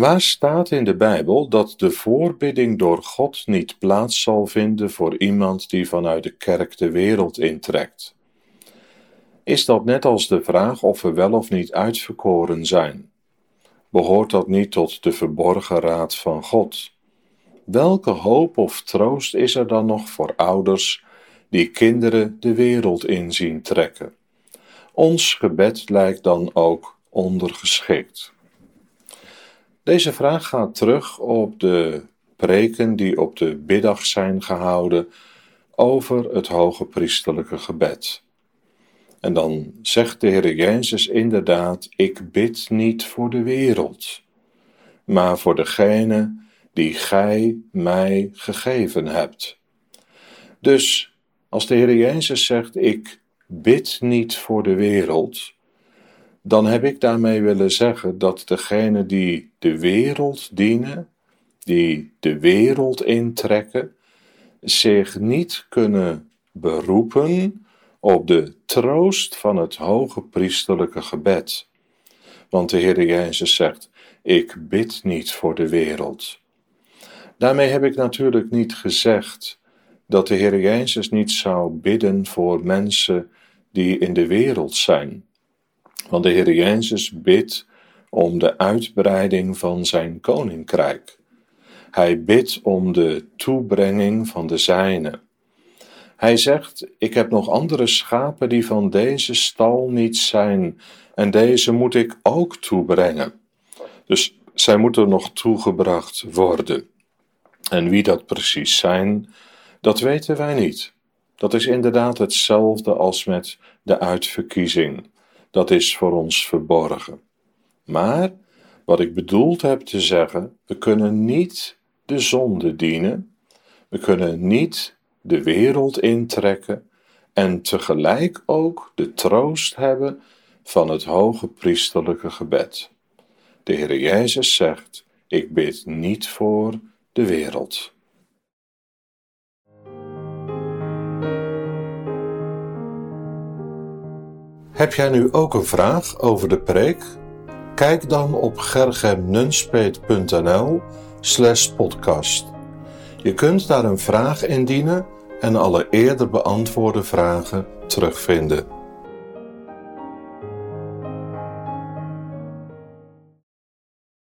Waar staat in de Bijbel dat de voorbidding door God niet plaats zal vinden voor iemand die vanuit de kerk de wereld intrekt? Is dat net als de vraag of we wel of niet uitverkoren zijn? Behoort dat niet tot de verborgen raad van God? Welke hoop of troost is er dan nog voor ouders die kinderen de wereld in zien trekken? Ons gebed lijkt dan ook ondergeschikt. Deze vraag gaat terug op de preken die op de biddag zijn gehouden over het hoge priesterlijke gebed. En dan zegt de Heer Jezus inderdaad: Ik bid niet voor de wereld, maar voor degene die gij mij gegeven hebt. Dus als de Heer Jezus zegt: Ik bid niet voor de wereld, dan heb ik daarmee willen zeggen dat degenen die de wereld dienen, die de wereld intrekken, zich niet kunnen beroepen op de troost van het hoge priesterlijke gebed. Want de Heer Jezus zegt: Ik bid niet voor de wereld. Daarmee heb ik natuurlijk niet gezegd dat de Heer Jezus niet zou bidden voor mensen die in de wereld zijn. Want de Heer Jezus bidt om de uitbreiding van zijn koninkrijk. Hij bidt om de toebrenging van de zijne. Hij zegt: Ik heb nog andere schapen die van deze stal niet zijn, en deze moet ik ook toebrengen. Dus zij moeten nog toegebracht worden. En wie dat precies zijn, dat weten wij niet. Dat is inderdaad hetzelfde als met de uitverkiezing dat is voor ons verborgen. Maar wat ik bedoeld heb te zeggen, we kunnen niet de zonde dienen, we kunnen niet de wereld intrekken en tegelijk ook de troost hebben van het hoge priesterlijke gebed. De Heer Jezus zegt: Ik bid niet voor de wereld. Heb jij nu ook een vraag over de preek? Kijk dan op gergemnunspeet.nl slash podcast. Je kunt daar een vraag indienen en alle eerder beantwoorde vragen terugvinden.